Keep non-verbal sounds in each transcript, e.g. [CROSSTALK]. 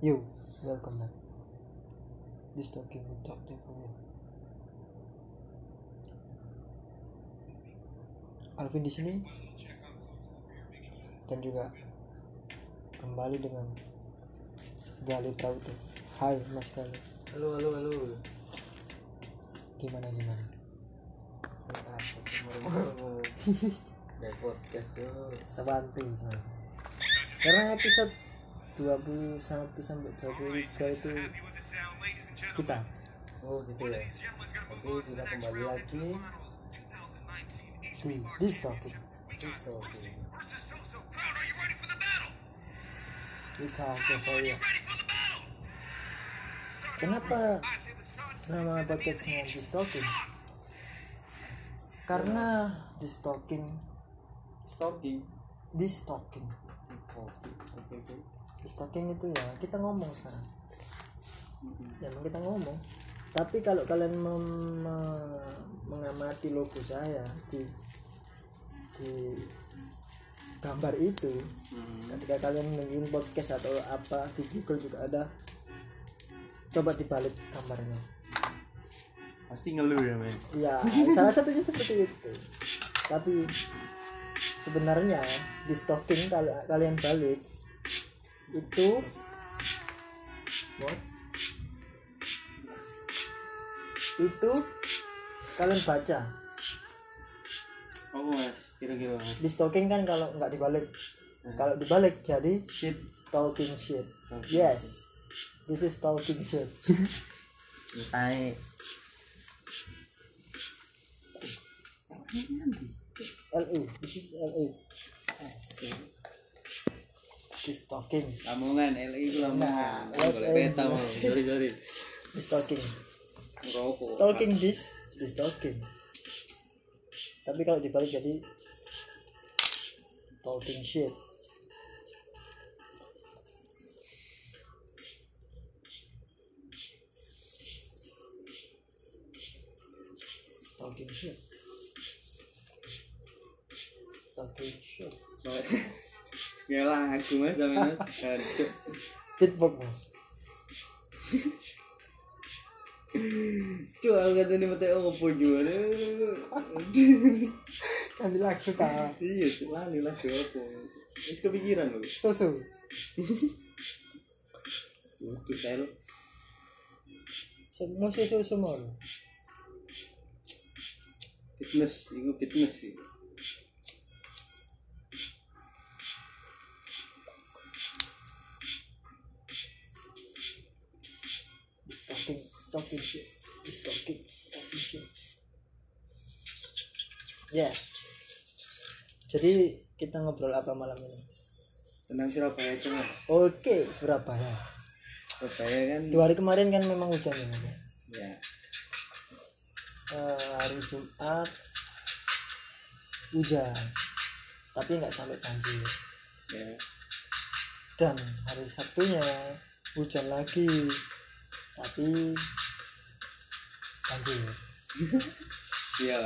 Yo, welcome back. This talking with for you. Alvin di sini dan juga kembali dengan Gali Prauto. Hai Mas Gali, Halo, halo, halo. gimana gimana? Dari podcast tuh. [LAUGHS] Sebantu sebenarnya. Karena episode 21 sampai 23 itu kita Oh gitu ya. Oke, kita kembali lagi. di This Talking. Terus oke. We Talking for you. Kenapa nama podcastnya This Talking? Karena This Talking, Stalking. This Talking, Oke, oke, oke. This Talking itu ya kita ngomong sekarang. Ya emang kita ngomong. Tapi kalau kalian mem- mengamati logo saya di di gambar itu, ketika kalian dengerin podcast atau apa di Google juga ada. Coba dibalik gambarnya. Pasti ngeluh ya, men. Ya, [LAUGHS] salah satunya seperti itu. Tapi sebenarnya di stocking kalau kalian balik itu. What? itu. Kalian baca. Oh, Mas. Kira-kira di stocking kan kalau nggak dibalik. Kalau dibalik jadi Shit. talking shit. Talking yes. This is talking shit. Tai. LA this is LA Asik. This talking Lamongan, LA itu Nah, Lamongan. Los Boleh Angeles. [LAUGHS] mau. Sorry, Rokok. talking this this talking tapi kalau dibalik jadi talking shit Aku mas sama mas. Feedback mas Cuk, aku kata ini mati opo juga. kan lagu tak Iya, cuk lali lah ke opo. Wis kepikiran lho. susu Untuk saya semua susu semua loh. Fitness, itu fitness sih. Talking shit this talking talking shit ya jadi kita ngobrol apa malam ini? Tentang Surabaya mas. oke Surabaya Surabaya kan. dua hari kemarin kan memang hujan ya Mas ya? Eh, hari Jumat hujan tapi nggak sampai banjir Ya. dan hari Sabtunya hujan lagi tapi banjir [LAUGHS] Iya.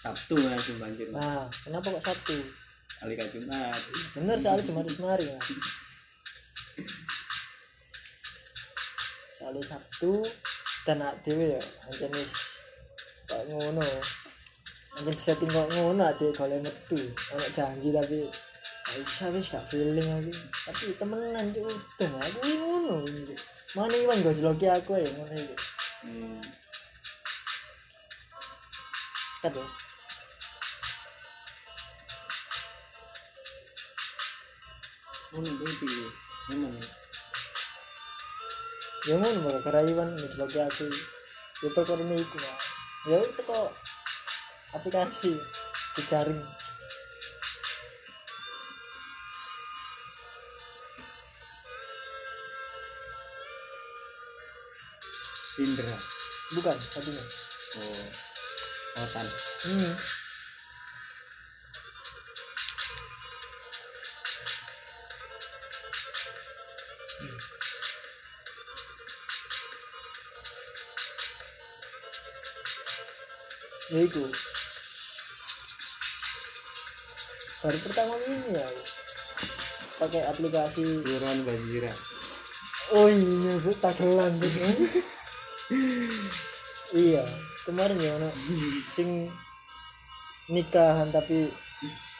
Sabtu langsung banjir. nah kenapa kok Sabtu Kali ke Jumat. bener soalnya cuma kemarin ya soalnya Sabtu dan dewe ya wis kok ngono anjen setting kok ngono ade golek metu ana janji tapi gak usah wis gak feeling lagi tapi temenan tuh udah aku ngono. Mana iwan gak jeloki aku ya ngono iki Hmm. ya Oh, itu itu. Memang. ya ngono bakal karena iwan ngejeloki aku ya perkara ini iku Pak. ya itu kok aplikasi jejaring Indra. bukan satunya Oh. Otan. hmm. ya itu baru pertama ini ya pakai aplikasi Kelurahan Banjiran. oh iya tagelan tuh [LAUGHS] iya kemarin ya ono sing nikahan tapi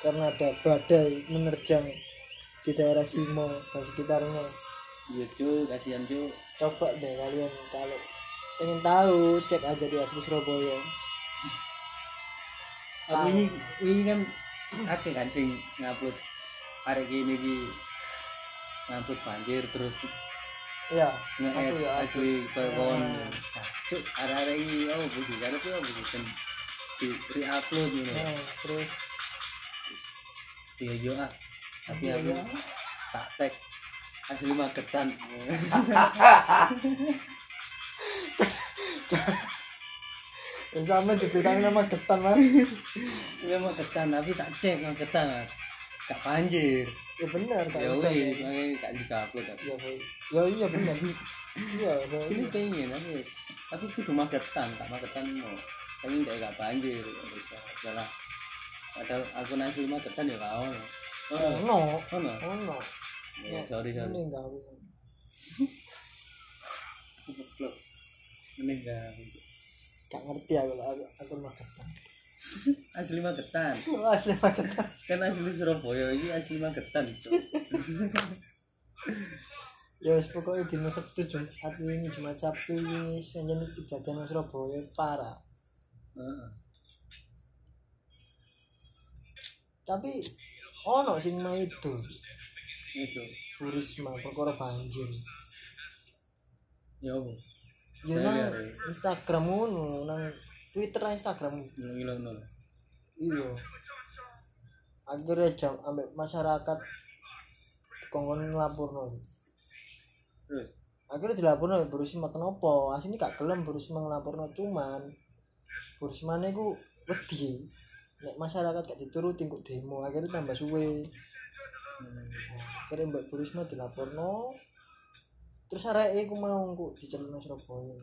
karena ada badai menerjang di daerah Simo dan sekitarnya. Iya cu kasihan cu coba deh kalian kalau ingin tahu cek aja di asli Surabaya. Aku ini ini kan akeh kan sing ngupload hari ini ngupload banjir terus iya nge aku ya asli. kawan cuk arah-arah ini oh busi karena tuh busi kan di re-upload gitu Nah, terus? Iya jo ah. Tapi aku tak tag. Asli magetan. [LAUGHS] Ya sama diberitain nama getan mas. Iya magetan tapi tak cek magetan ah gak banjir. Ya benar kak ya wis makanya gak di upload aku ya ya iya benar. Iya sini pengen tapi wis. Tapi kudu magetan tak magetan mau. Tapi ndak gak banjir wis salah padahal aku nasi magetan ya kau oh no oh no? Oh no. Ya sorry sorry. Ini enggak aku ini enggak gak. Ngerti aku lah aku, aku mah getan [LAUGHS] asli magetan. [LAUGHS] Asli mah getan kan asli Surabaya ini asli magetan [LAUGHS] ya wis pokoknya di Sabtu Jumat ini Jumat Sabtu ini senjani kejadian Surabaya parah. Heeh. tapi ono sing mah itu. Itu Burisma perkara banjir. Ya apa? Ya nang ya. Instagram ngono nang Twitter nang Instagram? Iya. Akhirnya jam ambek masyarakat dikongkon ngelapor terus? Akhirnya dilapor ambek Burisma kenapa? Aslinya gak gelem Burisma ngelapor cuman Burisma ku wedi. Nek masyarakat gak dituruti kok demo akhirnya tambah suwe. Hmm. Akhirnya mbak Burisma dilaporno terus areke ku mau kok nang Surabaya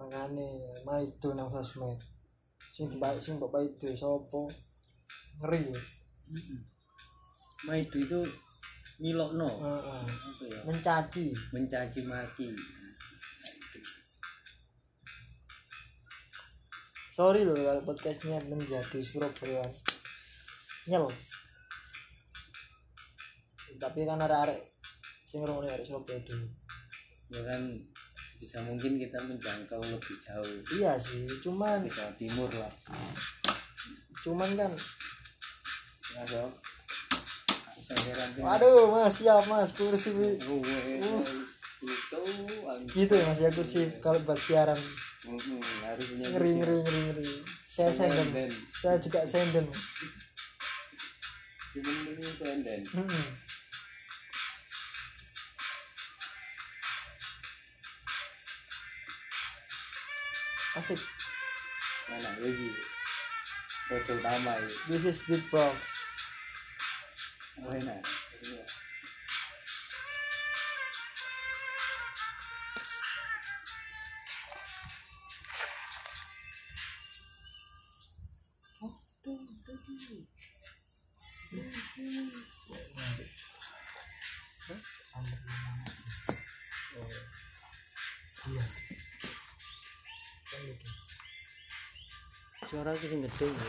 makane maido nang sosmed. Sing dibak sing mbok maido sapa? Ngeri. Ya Maido itu ngilokno Heeh. apa ya? Mencaci. Mencaci maki sorry loh kalau podcastnya menjadi Surabaya. Nyel. Tapi kan ada arek sing ngrungokne arek Surabaya dulu. Ya kan sebisa mungkin kita menjangkau lebih jauh. Iya sih cuman Jawa Timur lah. Cuman kan ya heran kan? Waduh mas siap mas kursi. Oh, eh, itu gitu ya mas ya kursi kalau buat siaran. Mm-mm, harus punya ngeri kursi. ngeri ngeri ngeri. Saya senden. Senden. saya juga senden. Cuman ini senden. Mm-mm. Asik mana lagi Rojo utama ya this is big box oh enak gede ya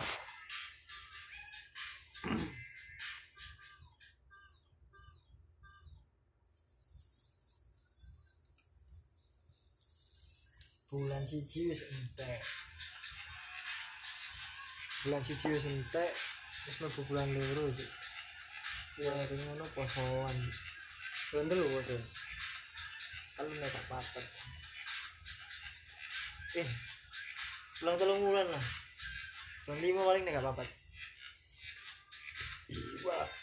bulan siji wis entek. Bulan siji wis entek wis mlebu bulan loro cuk. Ya ngono posoan bulan telu poso. Kalau nek tak papat. Eh bulan telung bulan lah bulan lima paling nek gak papat Wah.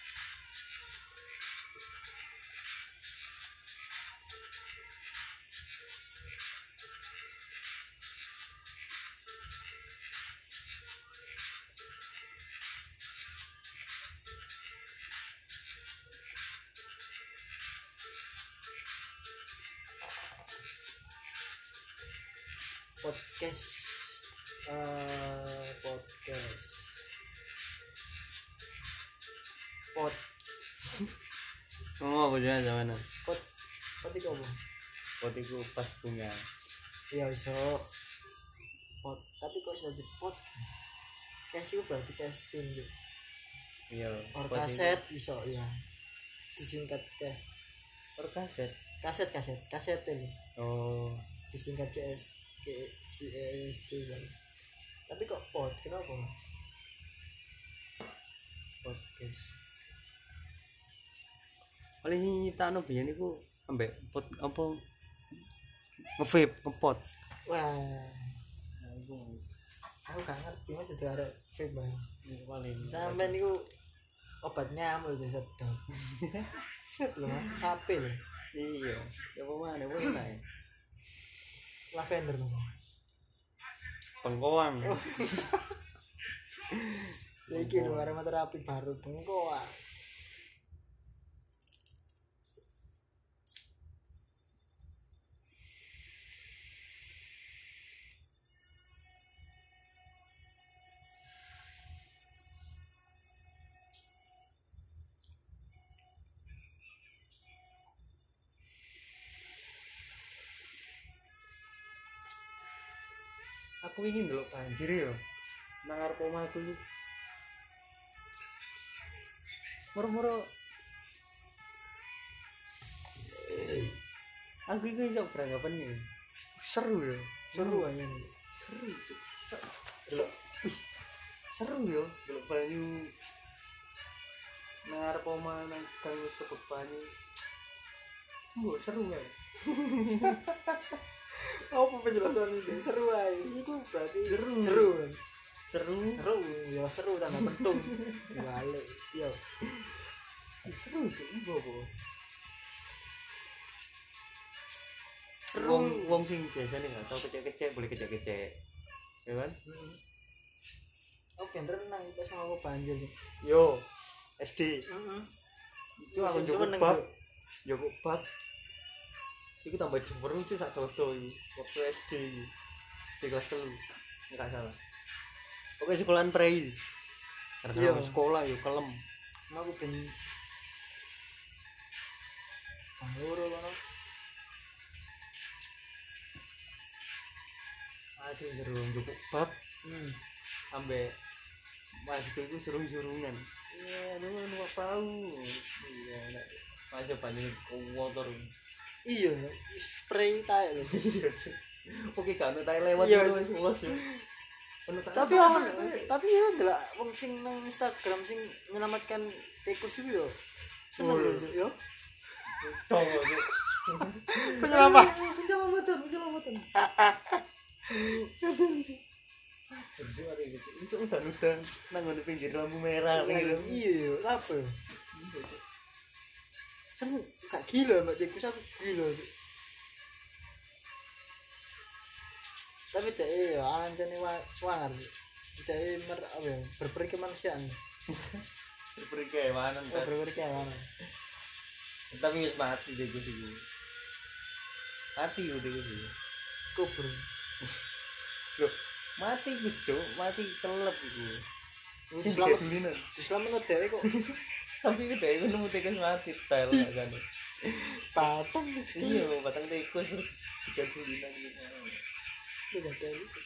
Iya iso. Pot tapi kok iso di podcast? Cash itu berarti casting gitu iya or kaset iso ya disingkat cash. Or kaset? Kaset kaset. Kaset ini. Oh. Disingkat CS ke CS itu kan tapi kok pot kenapa? Podcast. Paling nyiptakno biyen iku ambek pot apa nge-vape ngepot. Wah. Aku gak ngerti mas itu ada vape bang sampai niku obat nyamuk itu sedot vape loh mas HP loh iya. Ya apa mana apa enak ya? Lavender mas. Pengkoang [LAUGHS] ya iki lho aromaterapi baru bengkoa aku ingin dulu banjir ya nang arep omahku iki moro-moro. Aku iki iso beranggapan nih seru ya seru aja nih seru Cuk. Se- delok ih, seru ya delok banyu. Nang arep omah nang gang wis banyu seru ya [LAUGHS] apa penjelasan ini? Seru aja itu berarti Seru. seru. Seru. Seru. Ya seru tanda petung dibalik. Yo. Seru tuh bobo Seru. wong wong sing biasa nih nggak tau kecek-kecek boleh kecek-kecek. Ya kan? Oh ben renang pas sama aku banjir yo SD Heeh. itu aku seneng, bab. Cuk. joko bab itu tambah jember lucu sak dodo waktu SD SD kelas telu. Nggak salah. Oke sekolahan prei Iya. karena sekolah yo kelem. Mau aku ben loro kono masih seru joko bab. Hmm. Ambek masuk itu surung-surungan iya dulu numpak perahu iya enak masih banyak motor iya spray tae lho. Iya oke kan tak lewat Iya, wis ya Ono tapi orang tapi ya ndelok wong sing nang Instagram sing menyelamatkan tikus itu yo seneng Oh. lho yo Tong, Cuk. penyelamat. Penyelamatan penyelamatan Aduh, Cuk, ada gitu. Itu udan-udan nang ngene pinggir lampu merah iya iya apa? Yo? seneng. gak gila mbak tikus aku gila Cuk. tapi dek yo ancane wa swanger dek mer apa ya berperi kemanusiaan [LAUGHS] Berperi kehiwanan oh, berperi kehilangan Tapi wis mati gue sih. Mati udah gue sih. kubur [LAUGHS] Loh, mati cuk, mati kelep. Sing selamat [LAUGHS] dikedulinan. selamat menurut dewe kok Tapi itu dhewe nemu tikus mati tel kan. Patang Iya, batang tikus terus dikedulinan gitu. Lu gak tahu itu.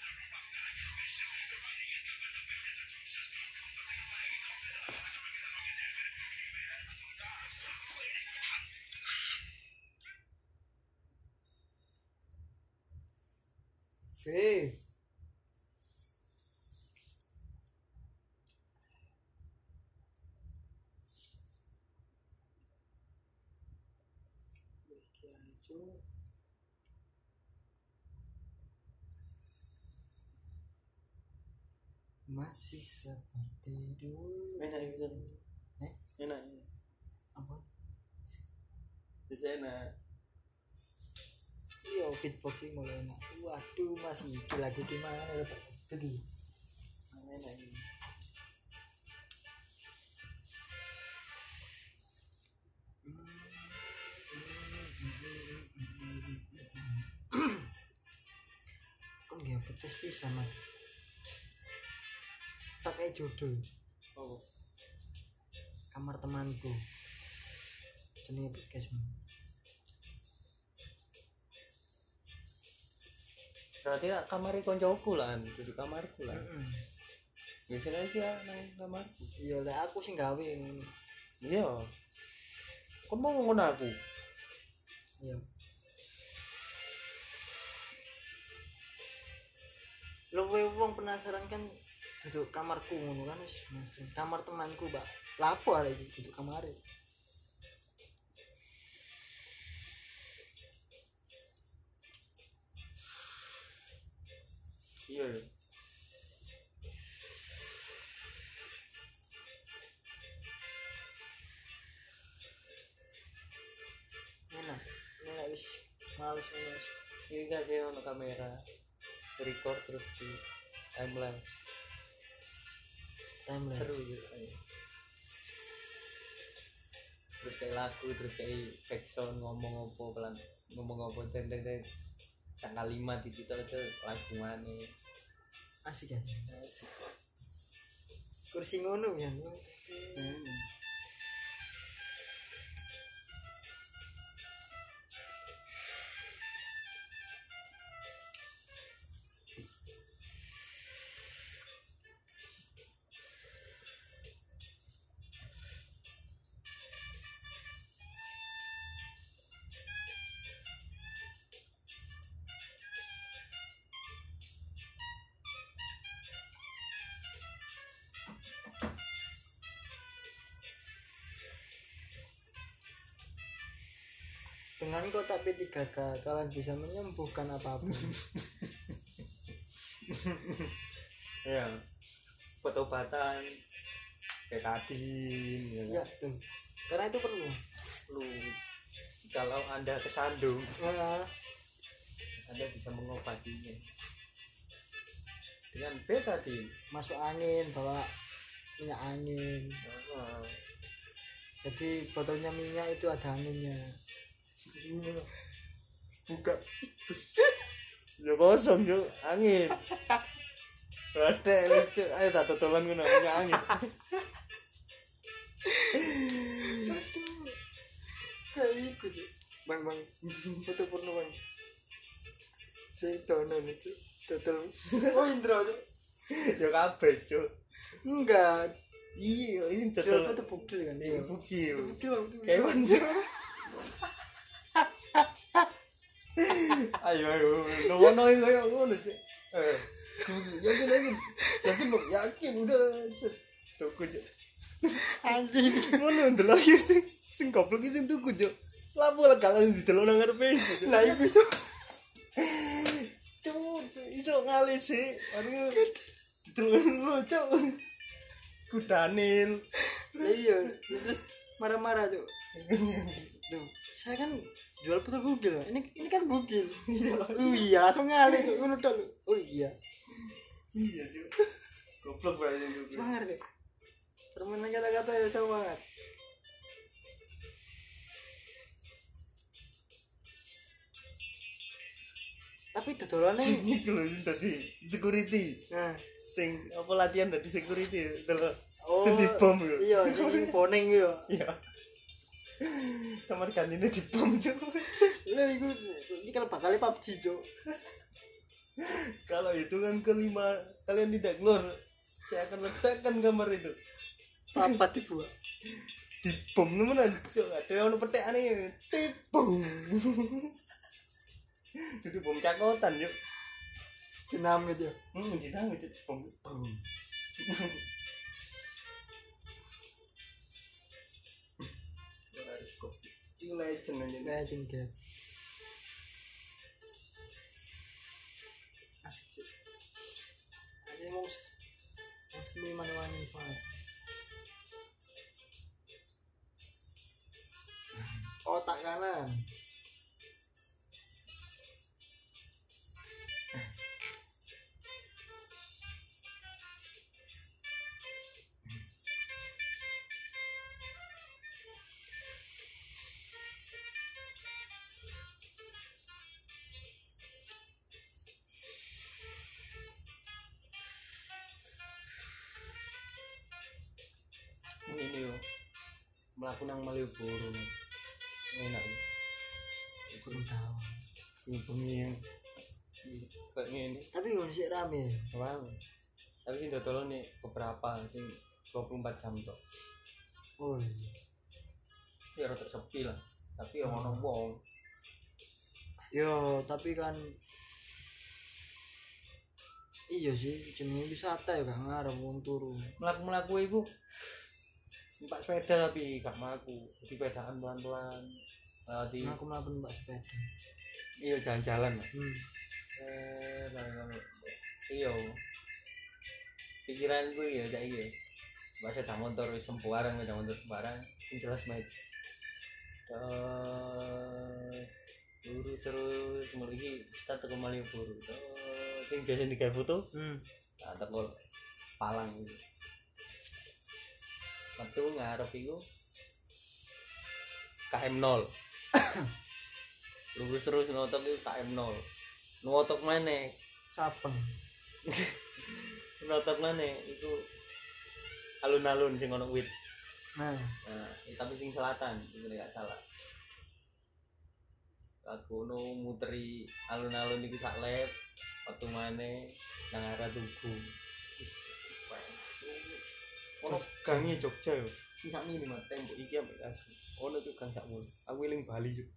V. Masih seperti dulu. Enak itu. Eh? Enak. Apa? Bisa enak. Iya, beatboxing mulai enak. Waduh, masih lagu gimana Pak? Tadi. Enak ini. Kok nggak putus bisa mas? Tak kayak judul Oh, kamar temanku. jenenge podcast berarti lah kamar koncoku lah jadi kamarku lah. Heeh. biasanya iki ya nang kamarku. Iya lah aku sing gawe. Iya. Kau mau ngono aku? Iya. Lo wong penasaran kan duduk kamarku ngono kan wis mesti kamar temanku mbak. Lapo arek iki duduk kamar iya ya enak. Enak wis. Males males ini gak sih ono kamera. Record terus di time lapse time seru gitu ayo. terus kayak lagu terus kayak backsound ngomong apa pelan ngomong apa dan dan dan sang kalimat itu tuh itu lagu mana? Asik kan asik. Kursi ngono ya? Hmm. P3K kalian bisa menyembuhkan apa pun. [LAUGHS] Ya obat-obatan kayak kadin ya, ya kan? tuh karena itu perlu. Lu kalau anda kesandung Nah, anda bisa mengobatinya. Dengan betadin masuk angin bawa minyak angin. Ah, jadi botolnya minyak itu ada anginnya buka. Ya kosong cuk. Angin. Ada lucu ayo tak totolan gue namanya angin. Kayak iku sih bang bang. [LAUGHS] Foto porno bang. Saya tono nih cuy total [LAUGHS] oh Indra Cuk. ya kabeh cuk. Enggak. Iya ini total foto bukil kan? Iya bukil bukil. kewan cuk [LAUGHS] ayo ayo lu ngono itu ayo ngono eh. Yakin yakin. Yakin dong yakin udah cuk tuku anjing. Ngono ndelok iki sing sing goblok iki sing tuku cuk. Lapo lah kalian didelok nang ngarepe. Lah iku iso cuk cuk, iso ngali sih aduh. Didelok lu cuk. Kudanil iya. Terus marah-marah cuy [LAUGHS] Duh, saya kan jual bukil Pak. ini ini kan bukil oh iya langsung ngalih cuy ngono oh iya. Iya goblok banget semangat deh permainan kata-kata ya semangat. Tapi dodolannya sing iku lho sing dadi security. Nah. Sing apa latihan dadi security? Delok oh sing dibom yo iya sing boning yo iya kamar kantine dibom cuk. Lha iku ini kalau bakal PUBG cuk. Kalau itu kan kelima kalian tidak keluar saya akan letakkan kamar itu. Papat dibuat? Dibom temenan cuk. Ada yang petekane tibom itu bom cakotan yuk dinamit ya? Hmm dinamit itu bom bom Ini legend aja legend kan asik cuk aja mau mau seni mana mana semangat. Otak kanan ini melakukan nang Malioboro enak kurang tahu ini bengi kayak ngene tapi ngono sih rame Wow. Tapi sing dodol nih beberapa sing 24 jam tok. oh iya Ya rada sepi lah. Tapi ya ono wong. yo tapi kan iya sih jenenge wisata ya gak ngarep wong turu Melaku-melaku iku numpak sepeda tapi gak mlaku. Jadi pedaan pelan-pelan. Lewati aku mlaku mbak sepeda iya jalan-jalan lah. hmm. Eh, lalu iya. Pikiranku ya saiki. Bahasa dah motor wis sembarang, dah motor sembarang, sing jelas main. Terus lurus terus mulai start ke Malioboro. Terus sing biasa digawe foto, hmm. tak Palang gitu. Metu ngarep iku KM 0. [COUGHS] Lurus terus notok iku KM 0. Notok mana? sapeng [LAUGHS] Notok mana? Iku alun-alun sing ono wit. nah Nah, tapi sing selatan, itu gak salah. Aku no muteri alun-alun iku sak lep, waktu mana nang arah tugu. Ono gangi Jogja yo. Sing sak mini mah tembok iki ambek kasu. Ono cuk gang sak mul. Aku eling Bali cuk.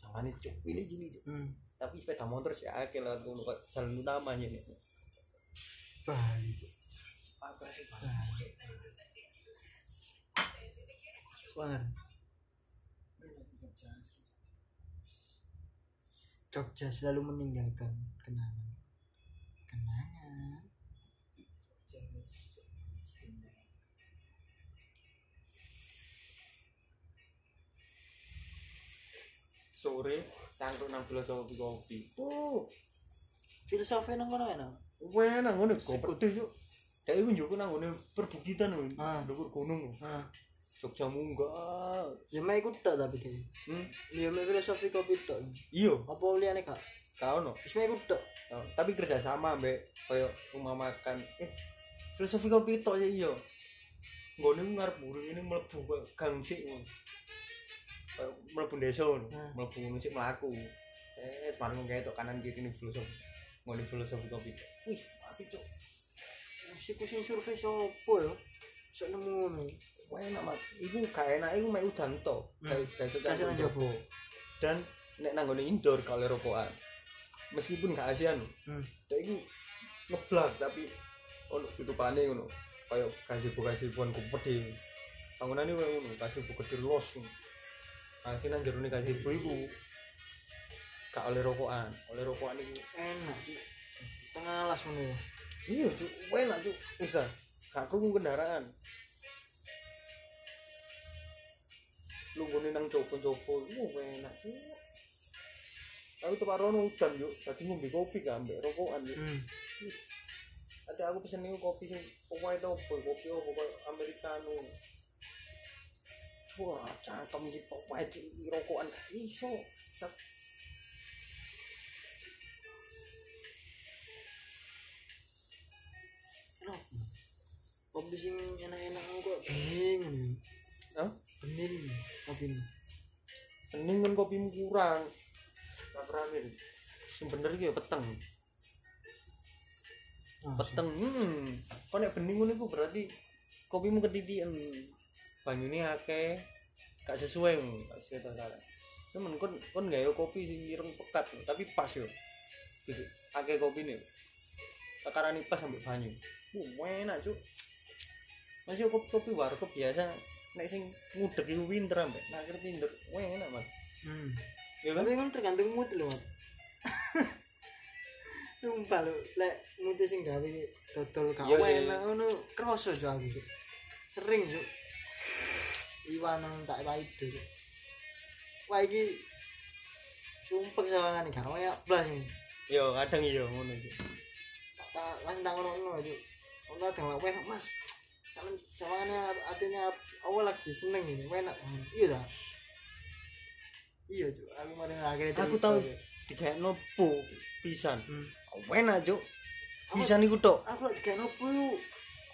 Jangan cuk, pilih jili cuk. hmm. Tapi sepeda motor sih akeh lewat jalan utama ini. Bali Apa sih? Semangat. Jogja selalu meninggalkan. Kenangan. Sore cangkruk nang filosofi kopi. Uh, Filosofi nang kono enak. Wah, nang ngono kok pedhe yo. Dek iku njoku nang ngene perbukitan lho. Ah. Dhuwur gunung. lho. Nah, Jogja munggah. ya mek ikut tok tapi deh. Hmm. Ya mek filosofi kopi tok. Iya, Apa liane kak? kau no. Wis mek ikut tok. Oh, Tapi kerja sama mbek koyo rumah makan. Eh, filosofi kopi tok ya iya. Nggone ku ngarep burung ini mlebu gang sik ngono. Kayak mlebu desa. Ah. Mlebu ngono sik mlaku. Eh, semarang kayak tok kanan kiri ini filosofi. Ngene filosofi kopi. Wih, mati cuk. Wis iku sing survei sopo ya? Sok nemu ngono. Wah enak mat. Iku gak enak iku mek udan to. Hmm. Kayak kayak nang jopo. Dan nek nang ngene indoor kalau rokokan. Meskipun gak asian, Hmm. dek iku ngeblak tapi ono tutupane ngono. Kayak kasih kasih buan kupedi. Bangunane koyo ngono, kasih bu gede los. Kasih nang jerone kasih bu iku gak oleh rokokan. Oleh rokokan iku Enak sih. Tengah alas ngono ya. iya cuk, enak cuk. Bisa. Gak krungu kendaraan. Lu nggone nang copo-copo, uh enak cuk. Aku tepak rono udan yuk, tadi ngombe kopi kan, ambek rokokan yuk. Hmm. Nanti aku pesen kopi sing pokoknya itu apa, kopi apa, kopi americano. Wah, cangkem iki pokoknya di rokokan gak iso. Set. Enak. Kopi sing enak-enak kok bening. Hah? Bening kopi ini. Sening kan kopimu kurang. Tak rame. Sing bener iki ya peteng. Ah, peteng hmm kok nek bening ngono iku berarti kopimu ketitian banyune akeh gak sesuai gak sesuai ta salah temen kon kon gawe kopi sing ireng pekat tapi pas yo gitu akeh kopi nih takarane pas sampai banyu uh enak cuk masih kopi kopi warkop biasa nek sing ngudek iku pinter ambek nak akhir pinter wah enak mas Hmm. ya kan kan tergantung mood lho. Mat. [LAUGHS] Sumpah lho, lek mood sing gawe dodol gak Iya sih. enak ngono kroso jo aku. Cuk. Sering juk. Iwan nang tak itu. Cuk. Wah iki sumpah sawangan gak enak blas ini. yo kadang iya ngono iki Tak langsung tak ngono juk. Ono kadang lak enak Mas. Sawan sawangannya artinya awal lagi seneng ini, enak. Iya ta? Iya, Cuk. Aku mari akhirnya Aku tahu. Cuk. dikayak nopo pisan Hmm. enak cuk pisan iku tok aku kayak nopo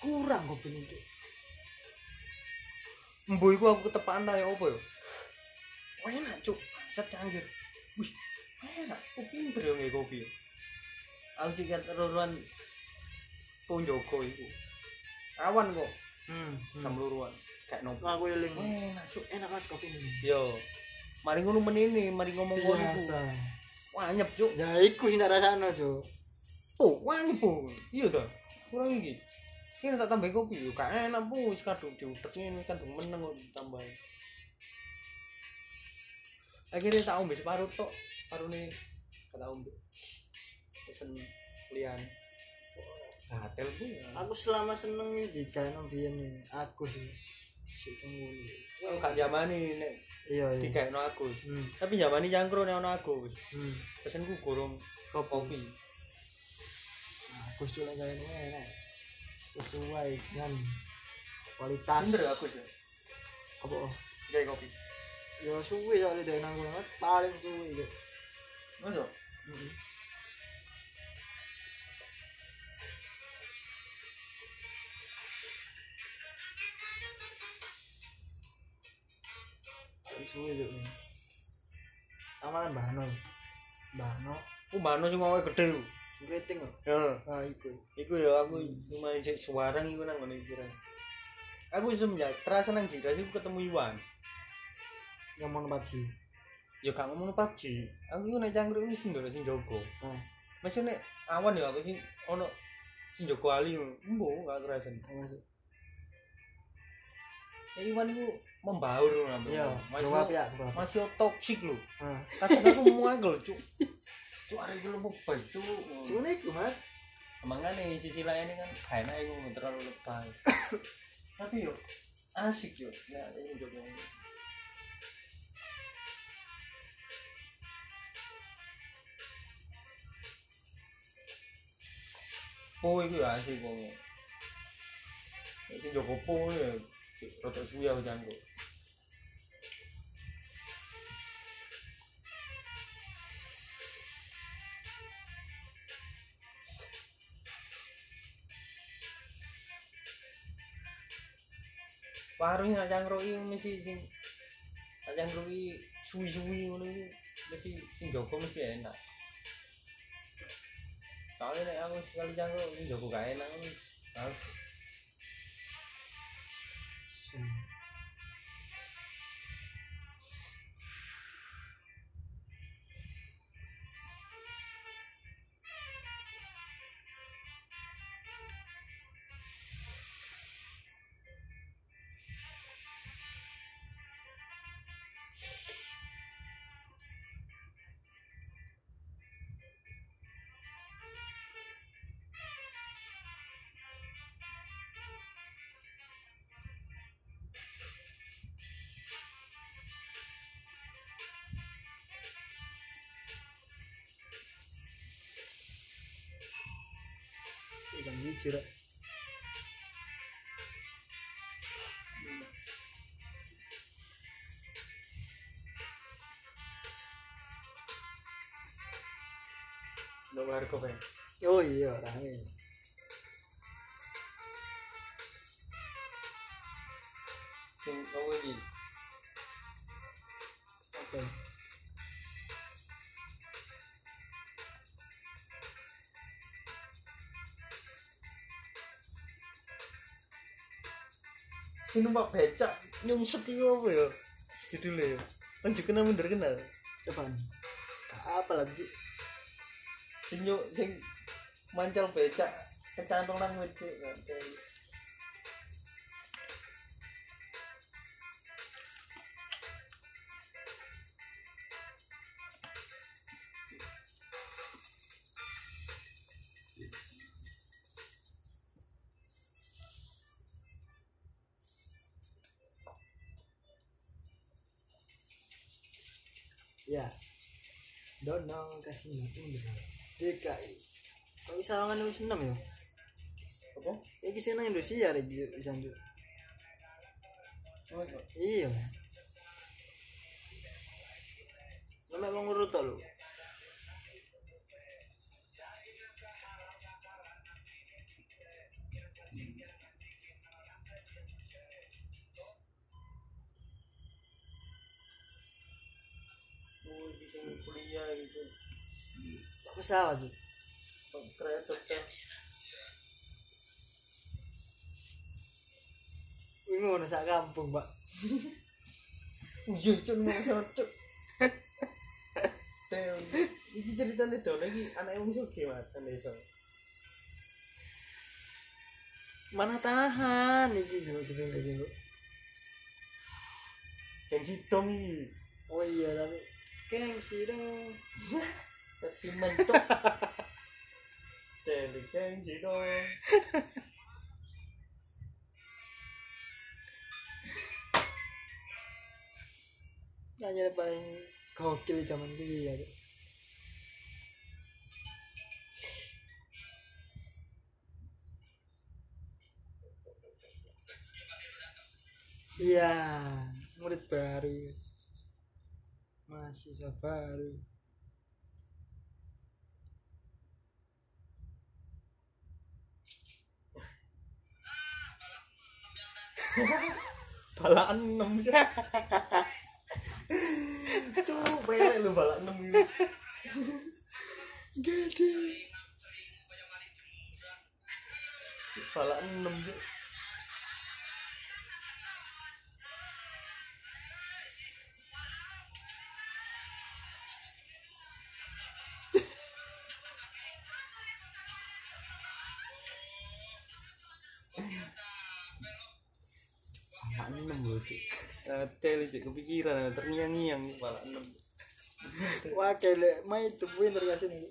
kurang kopi ini tuh Mbo iku aku ketepaan ta ya apa ya? Enak cuk. Set canggir wih enak. Kok pinter ya kopi aku sih ruruan ponjoko itu awan kok. Hmm, jam luruan kayak nopo. Aku eling. Enak cuk. Enak banget kopi ini. Yo. Mari ngono menini mari ngomong ngono iku. biasa wah cuk. Ya iku sing tak rasakno cuk. Oh wangi po iya dah kurang iki ini tak tambah kopi yo gak enak po wis kadung diutek ini kadung meneng kok tambah akhirnya tak ombe separuh tok separuh nih kata ombe. Pesen lian Gatel bu. Ya. aku selama seneng di kaino biyen ini. Aku sih. Sik ngono Aku gak jamani nek. Iya iya. Dikaekno Agus. hmm. Tapi jamani cangkru nek ono Agus. hmm. Pesenku gorong kopi. kopi. Nah, aku kayak ini enak sesuai dengan kualitas Bener Agus ya. apa oh? Gawe kopi. ya suwi soalnya dari nanggung banget paling suwi gitu Masuk. paling suwi gitu tamalan bahano bahano Ku mano sing wae gede. ku. Rating kok Ya. ah iku Iku ya aku cuma sik suarang iku nang ngene kira. Aku semenjak terasa nang Giras iku ketemu Iwan. yang mau PUBG Ya gak ngomong PUBG. Aku iku nek cangkruk sing ndoro sing jaga. ah Masih nek awan ya aku sing ono sing jaga ali. Embo gak kerasan. masuk Ya Iwan iku membaur ngono. iya masih ya masih toksik lho. ah Kadang aku muangel, cuk. [LAUGHS] Cuk arek iki lebay, cuk. sebenarnya iku mas Makanya sisi lainnya kan kayak enak iku terlalu lebay. [COUGHS] Tapi yo asik yo. Ya ini juga. Po iku ya asik wonge. Sing Joko Po ya sik rada suwi aku Paruh nak cangkroki mesti sing nak cangkroki suwi-suwi ngono iku mesti sing Joko mesti enak. Soalnya nek aku sekali cangkruk sing Joko gak enak harus ikan biji rek Ndok harga pe. oh iya rame Sing Sing numpak becak nyungsep iku apa ya? Judulnya ya. Lanjut kenal mundur kenal. coba apa lagi Sing nyuk sing mancal becak kecantong nang wit Cuk. Kasih ini DKI kok bisa wangan wis enam ya Apa? iki sing nang Indonesia rek bisa njuk iya Lama emang ngurut lu pesawat tuh kereta kan ngono sak kampung pak [LAUGHS] Iya, cuk mau sama cuk. Teo. Iki ceritane dono iki anake wong sugih, Mas, kan iso. mana tahan iki sih maksudnya sih Bu. Geng sidong iki. oh iya tapi gengsi dong [LAUGHS] Tapi mentok. Deli geng sidong. hanya paling gokil zaman dulu ya. Iya, murid baru. Mahasiswa baru. 6 ya. Tuh, pelek lu balak 6 ini. Gede. Balak 6 ya. Balak 6 lho, Cuk. Tel cek kepikiran terngiang-ngiang balak 6. Wah, kele mai itu pinter kasih nih.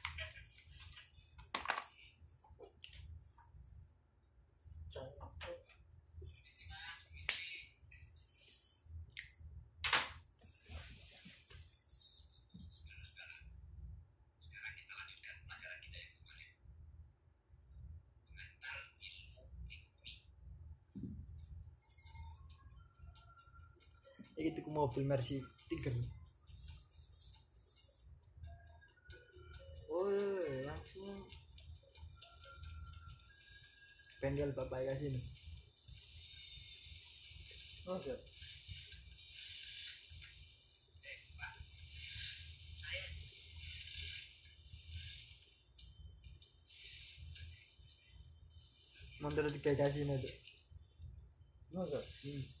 mobil Mercy Tiger. Oh, langsung bengkel bapak kasih nih. Oh, siap. Motor tiga kasih nih tuh. Siap. Hmm.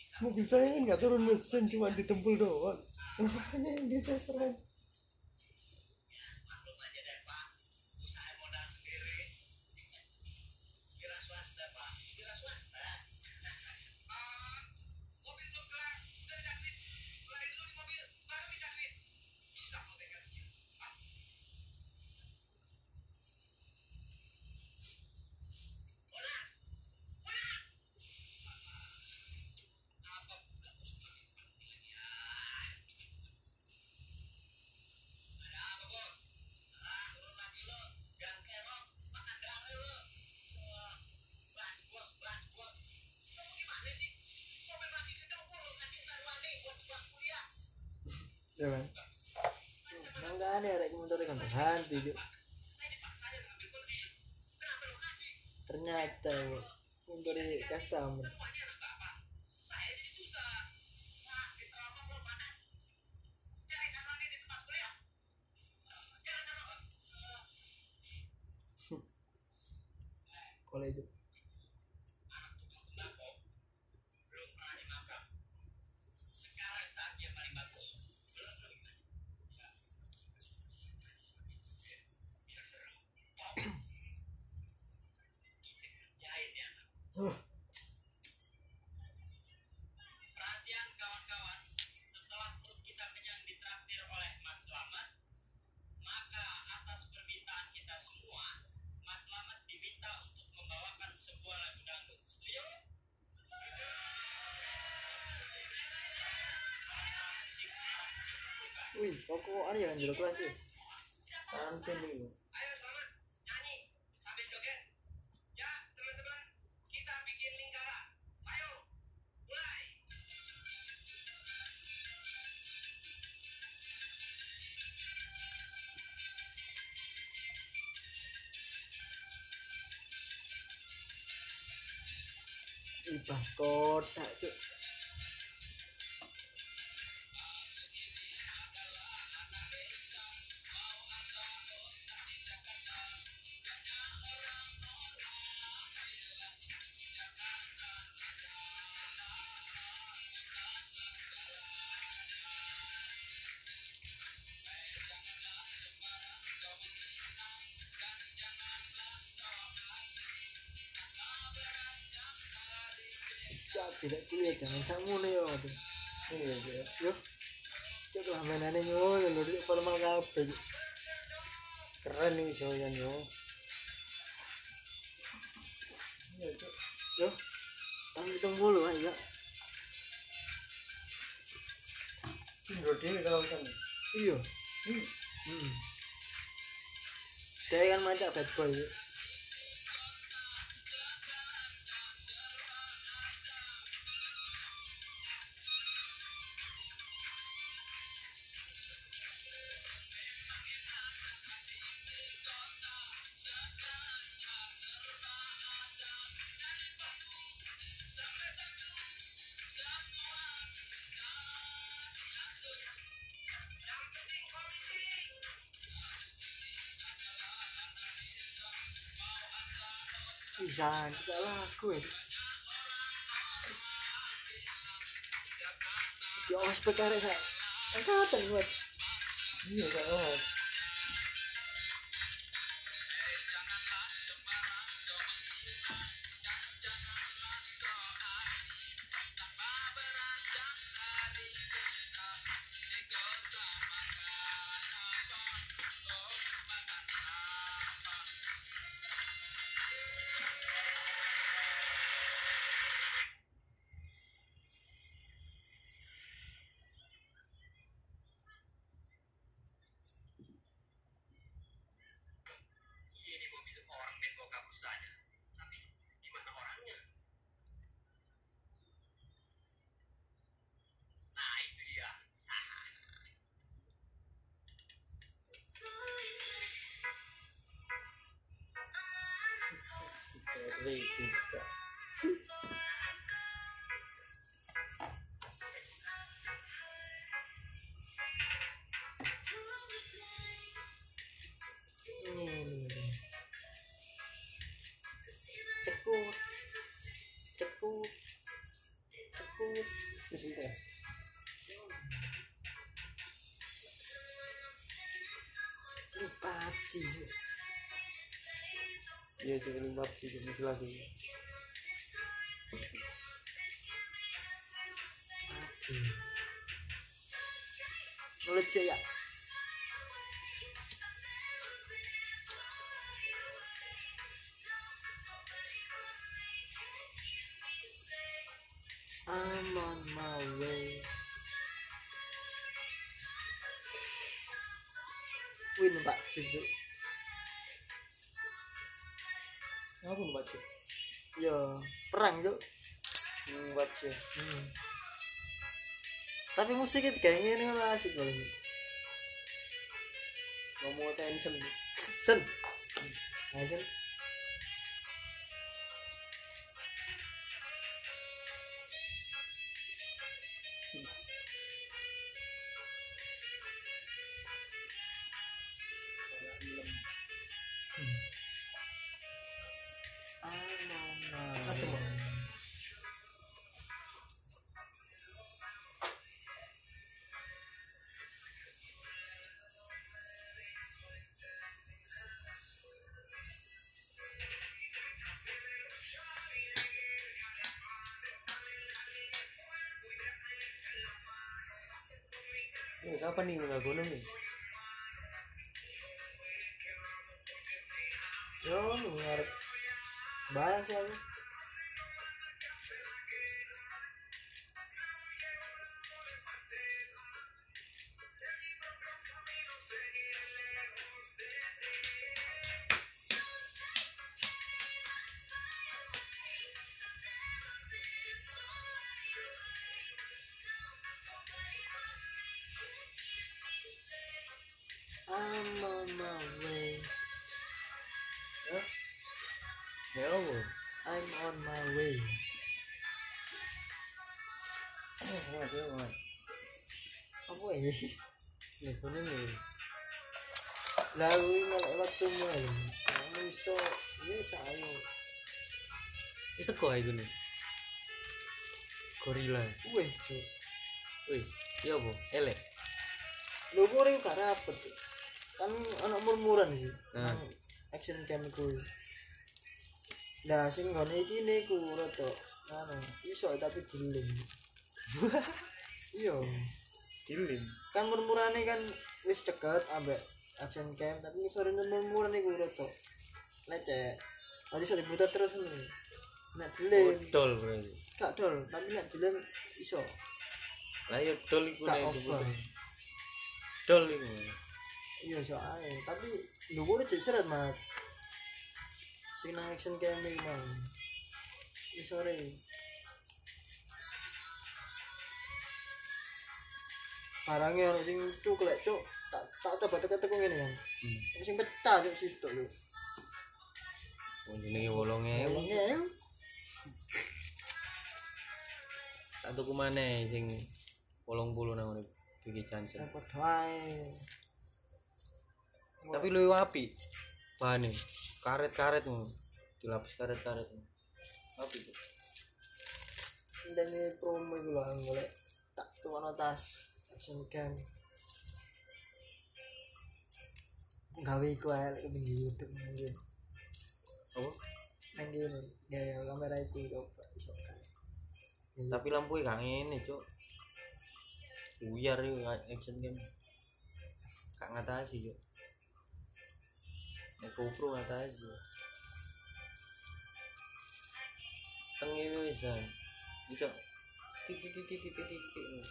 mobil saya kan nggak turun mesin cuma ditempel doang. Makanya yang di ternyata motor customer kalau Kok ada yang jero kelas ya? Tantun itu. Ayo Slamet, nyanyi sambil joget. Ya, teman-teman, kita bikin lingkaran. Ayo, mulai. Ibas kotak cuk. Jangan sakmono yo. Cuk. Iya, iya. Yo. Cuk lah mainane ngono lho, Cuk. formal kabeh. Keren nih soalnya yo. Yo. Tahun hitung mulu ayo. Indro dhewe kalau sana. Iya. Hmm. Hmm. Kayak kan macak bad boy. Bisa, bisa lagu ya. Di ospek arek sak. Angkatan buat. Iya, Kak. Ini. Cekut. Cekut. Cekut. Wis itu ya. Iya, Cuk, ini PUBG Cuk, masih lagu. PUBG. Mulai sih ya. I'm on my way. Win Pak Cuk. Apa Yo, perang Cuk. Hmm, PUBG. Hmm. tapi musiknya kayak gini kan asik boleh ngomong tension sen Ayo Eh, kapan nih nggak gunung nih? yo ngarep barang sih aku Ya apa? I'm on my way Oh, ada nggak. apa ya Nih gunung nih. lalu ini waktu main kamu iso ya saya Ini sego aja nih. Gorila. wes cuy Wih, iya apa? Elek. lu goreng gak rapet kan anak murmuran sih Nah. Action cam ku nah sing ngene iki niku rada anu iso tapi diling [LAUGHS] iya. Dilim. kan murmurane kan wis deket ambek action cam tapi iso rene murmuran iku rada lecek. Tadi iso diputar terus nih nek diling Dol berarti. gak dol tapi nek diling iso. Lah ya dol iku nek over diputer. Dol iku. iya ae tapi dhuwur cek seret mat nang action cam iki mang Iki sore barangnya ono sing cuklek cuk tak tak coba teko-teko ngene kan Hmm. Sing pecah cuk situ lho Wong jenenge 8000. Ngene Tak tuku maneh sing 80 nang ngene Bigi Johnson. apa doae Tapi luwih apik. Bahane karet-karet ngono. Dilapis karet-karet. Apik. tuh. ndene promo iku lho golek tak tukono tas action cam gawe iku ae lek ning YouTube nang Apa? nang kene gaya kamera itu kok iso kan Tapi lampu gak ngene, Cuk. Buyar iku action game. Gak ngatasi, Cuk. Nek GoPro ngatasi. Teng ini bisa. Bisa. Titik titik titik titik.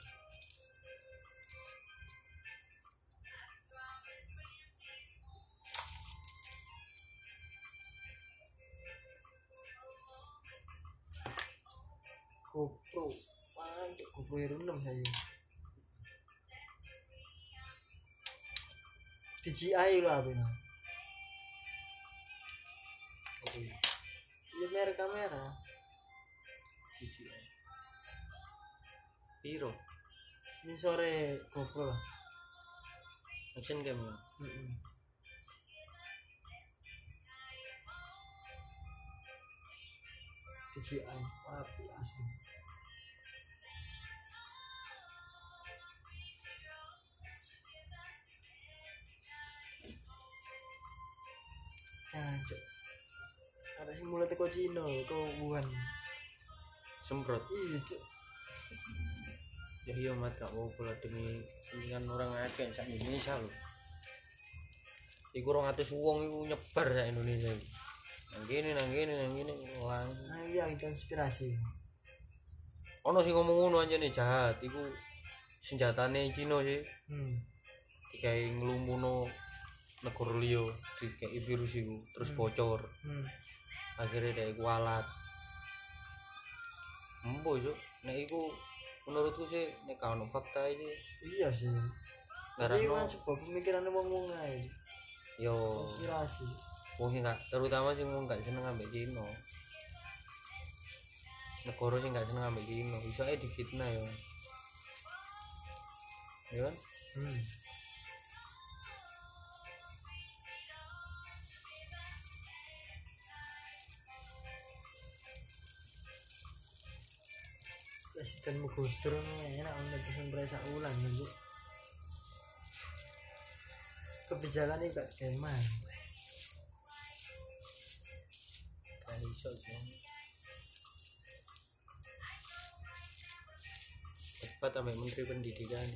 GoPro pakai GoPro 6 saya DJI lo apa ya merek kamera DJI. Piro? ini sore GoPro lah Action game. ya? Mm-mm. DJI api asli Cancuk. Sing mulai teko Cina, teko Wuhan. Semprot. Iya, Cuk. Ya iya mat gak mau pula demi dengan orang akeh sak Indonesia lho. Iku 200 wong iku nyebar sak Indonesia. Nang kene nang kene nang kene wah. Nah, iya konspirasi. Ono sing ngomong ngono anjene jahat iku senjatane Cina sih Hmm. digawe nglumpuno negara liya dikai virus iku terus bocor Hmm. Akhirnya dia kualat empo cuk. Nek iku menurutku sih nek ono fakta iki. Iya sih. Karena tapi kan sebuah pemikiran wong wong aja yo. Konspirasi wong sing gak terutama sing wong gak seneng ambek Cina negara sing gak seneng ambek Cina iso ae difitnah yo. Ya kan? Hmm. Presiden Mugustur enak untuk pesan ulang nanti kebijakan ini gak keman. Iso sih. Cepat ambek menteri pendidikan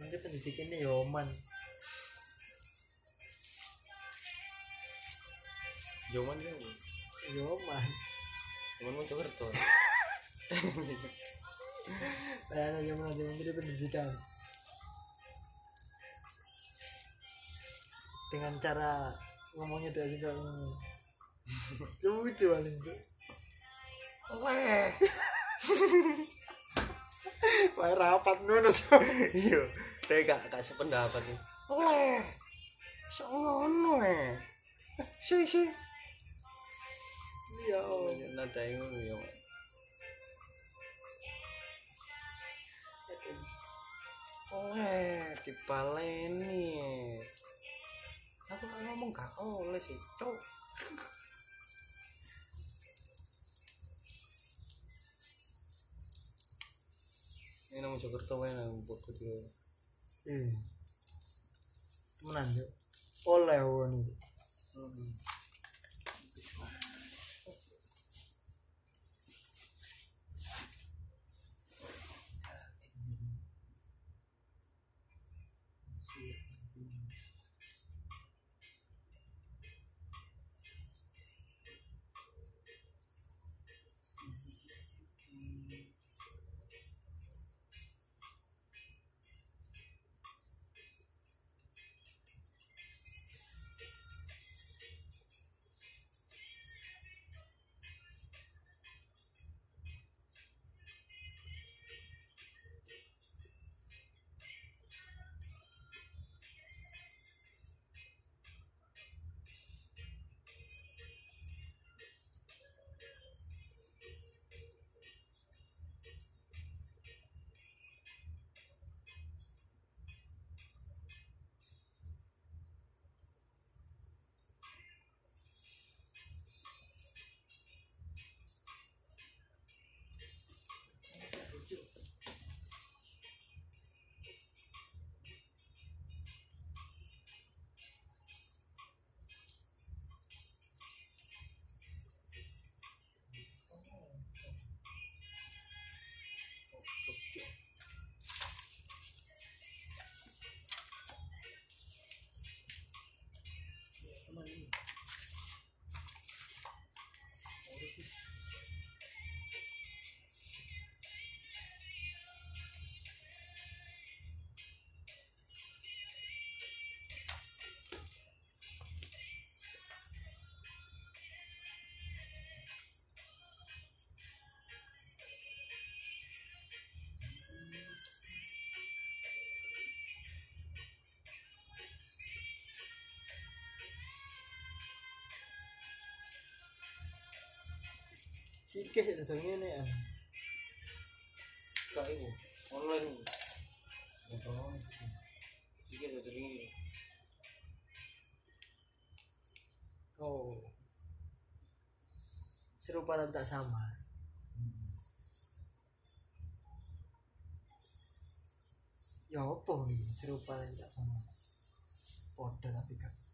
nanti pendidikan ini yoman Joman kan yoman Joman. Mau Jakarta Bayangin yoman nanti menteri pendidikan dengan cara ngomongnya tidak juga [LAUGHS] lucu paling tuh Weh. [LAUGHS] Wah rapat ngono tuh iya. Dia gak gak sependapat. Nih oleh sok ngono eh sih sih Iya. Nada ngono ya oleh dipaleni. Aku kan ngomong gak oleh sih cok ini nang Jakarta wae nang buat video Iya Temenan yuk Oleh won. Iki. Sikih sik dodol ngene ya. kak ibu online Sikit satu ringgit Oh. Serupa tapi tak sama. Ya apa nih serupa tapi tak sama. Podo tapi kan.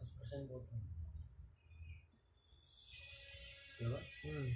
Kan 100 persen foto ya kan Hmm.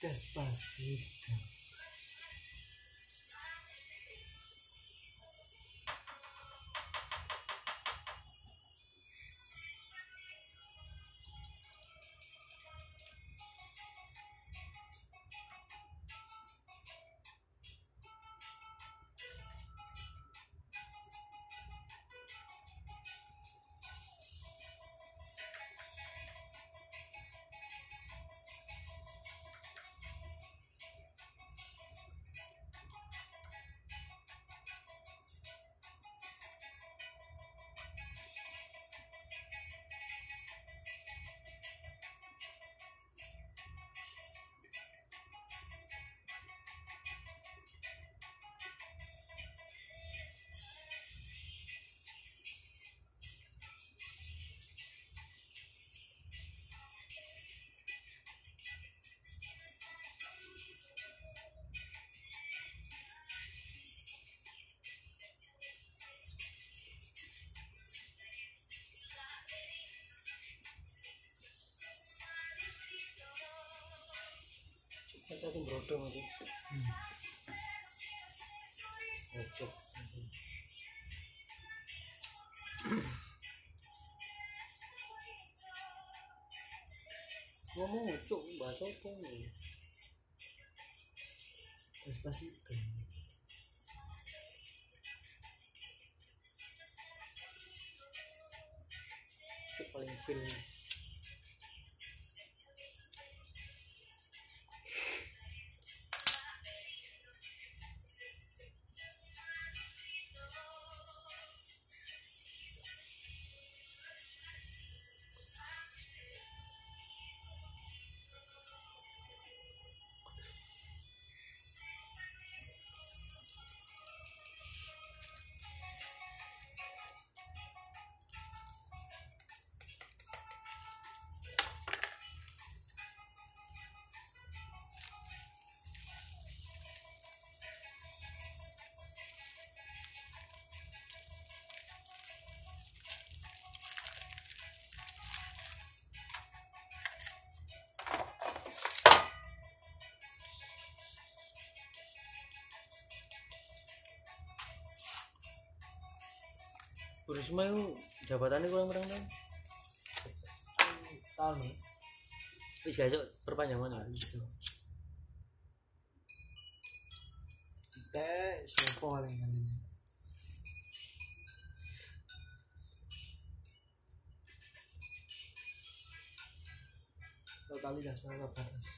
Despacito. sing brodong itu. Hmm. Ngomong nih? Itu paling filmnya. Bu Risma itu jabatannya kurang berapa tahun? Tahun nih. Wis gak perpanjang mana? Ya? Kita siapa paling ganti? Totalitas mana batas?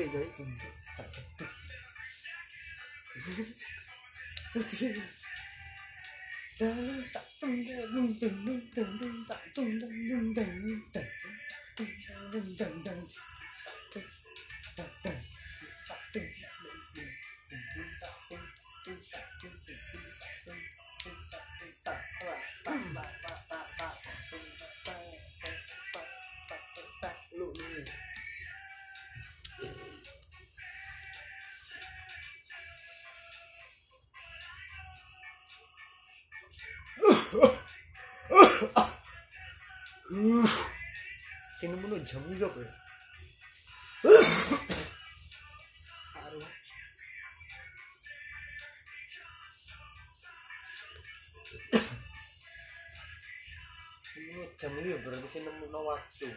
চারটে যাই তিনটে চারটে dun dun dun dun dun sing nemu jam iki apa ya Haru. sing nemu jam iki berarti sing nemu no waktu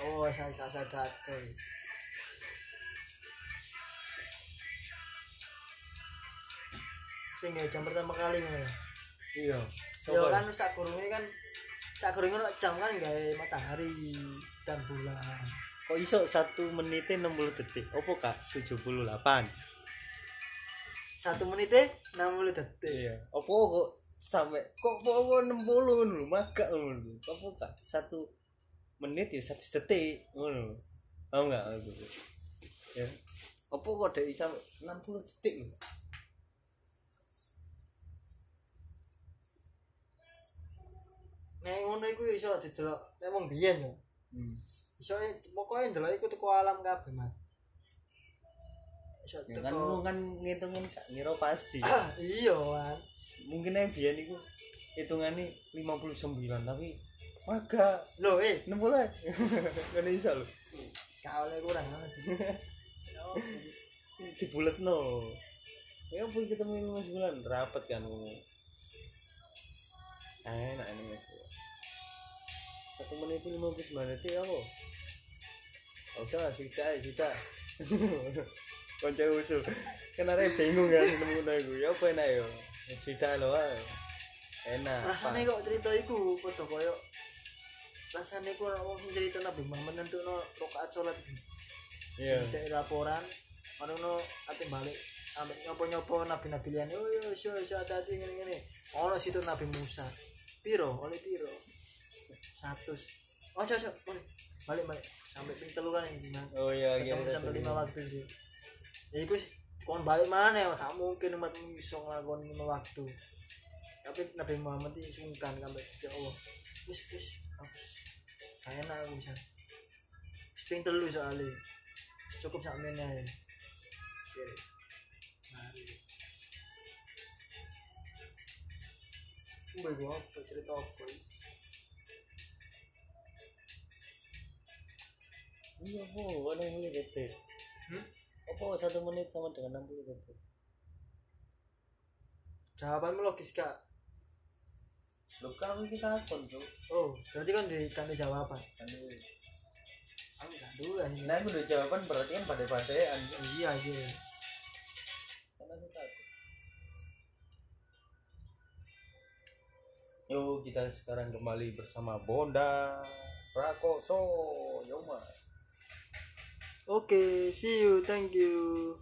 Oh, saya tak sadar tuh. Sing ya, jam pertama kali ngono. iya Ya kan sak kurunge kan sak kurunge ono jam kan gawe matahari dan bulan. kok iso satu menitnya 60 detik? Opo kak? 78 Satu menitnya 60 detik. iya. Opo kok sampai kok apa 60 ngono lho? Magak ngono opo kak? Satu menit ya satu detik ngono lho. Tau nggak? Aku ya opo kok dari sampai 60 detik lho Nek ngono iku iso didelok nek wong biyen yo. hmm. Iso pokoke ndelok iku teko alam kabeh, Mas. Iso ya teko. kan lu kan ngitungin kak ngira pasti Ah, [CLEARS THROAT] iya, Wan. mungkin yang biyen iku hitungannya 59 tapi magak Loh, eh, 60 ae [LAUGHS] kan iso lho kau oleh kurang [LAUGHS] apa sih? di bulat no ya pun ketemu mas bulan rapat kan ngomong enak ini mas. Satu menit itu lima puluh sembilan detik apa Gak usah sudah sudah. [LAUGHS] Konco usul. Kan ada bingung kan nemu aku ya apa enak yo ya sudah loh ah. enak rasanya kok cerita iku foto koyo rasanya kok orang sing cerita Nabi Muhammad nentukno rakaat salat iki. Iya. sing dek laporan marono ate balik ambek nyopo-nyopo nabi-nabi liyane oh yo iso iso hati ngene-ngene. Ono situ Nabi Musa piro? Oleh piro? 100 oh cocok boleh. Balik balik. Sampai ping telu kan ini oh iya iya sampai lima waktu sih. Ya iku kon balik mana ya? Gak mungkin umat bisa ngelakoni lima waktu. Tapi Nabi Muhammad itu sungkan sampai ya Allah. Wis wis. Gak enak aku bisa ping telu soalnya. Cukup sak meneh ae Gua apa cerita apa iya bu ada yang mulai detik Hmm? apa satu menit sama dengan 60 detik Jawabanmu logis kak. Loh kan kita akun tuh Oh, berarti kan di di jawaban. dulu Aku dulu nah aku udah jawaban berarti kan pada padaan Iya iya. Yuk kita sekarang kembali bersama Bonda Prakoso Yoma Oke, see you, thank you.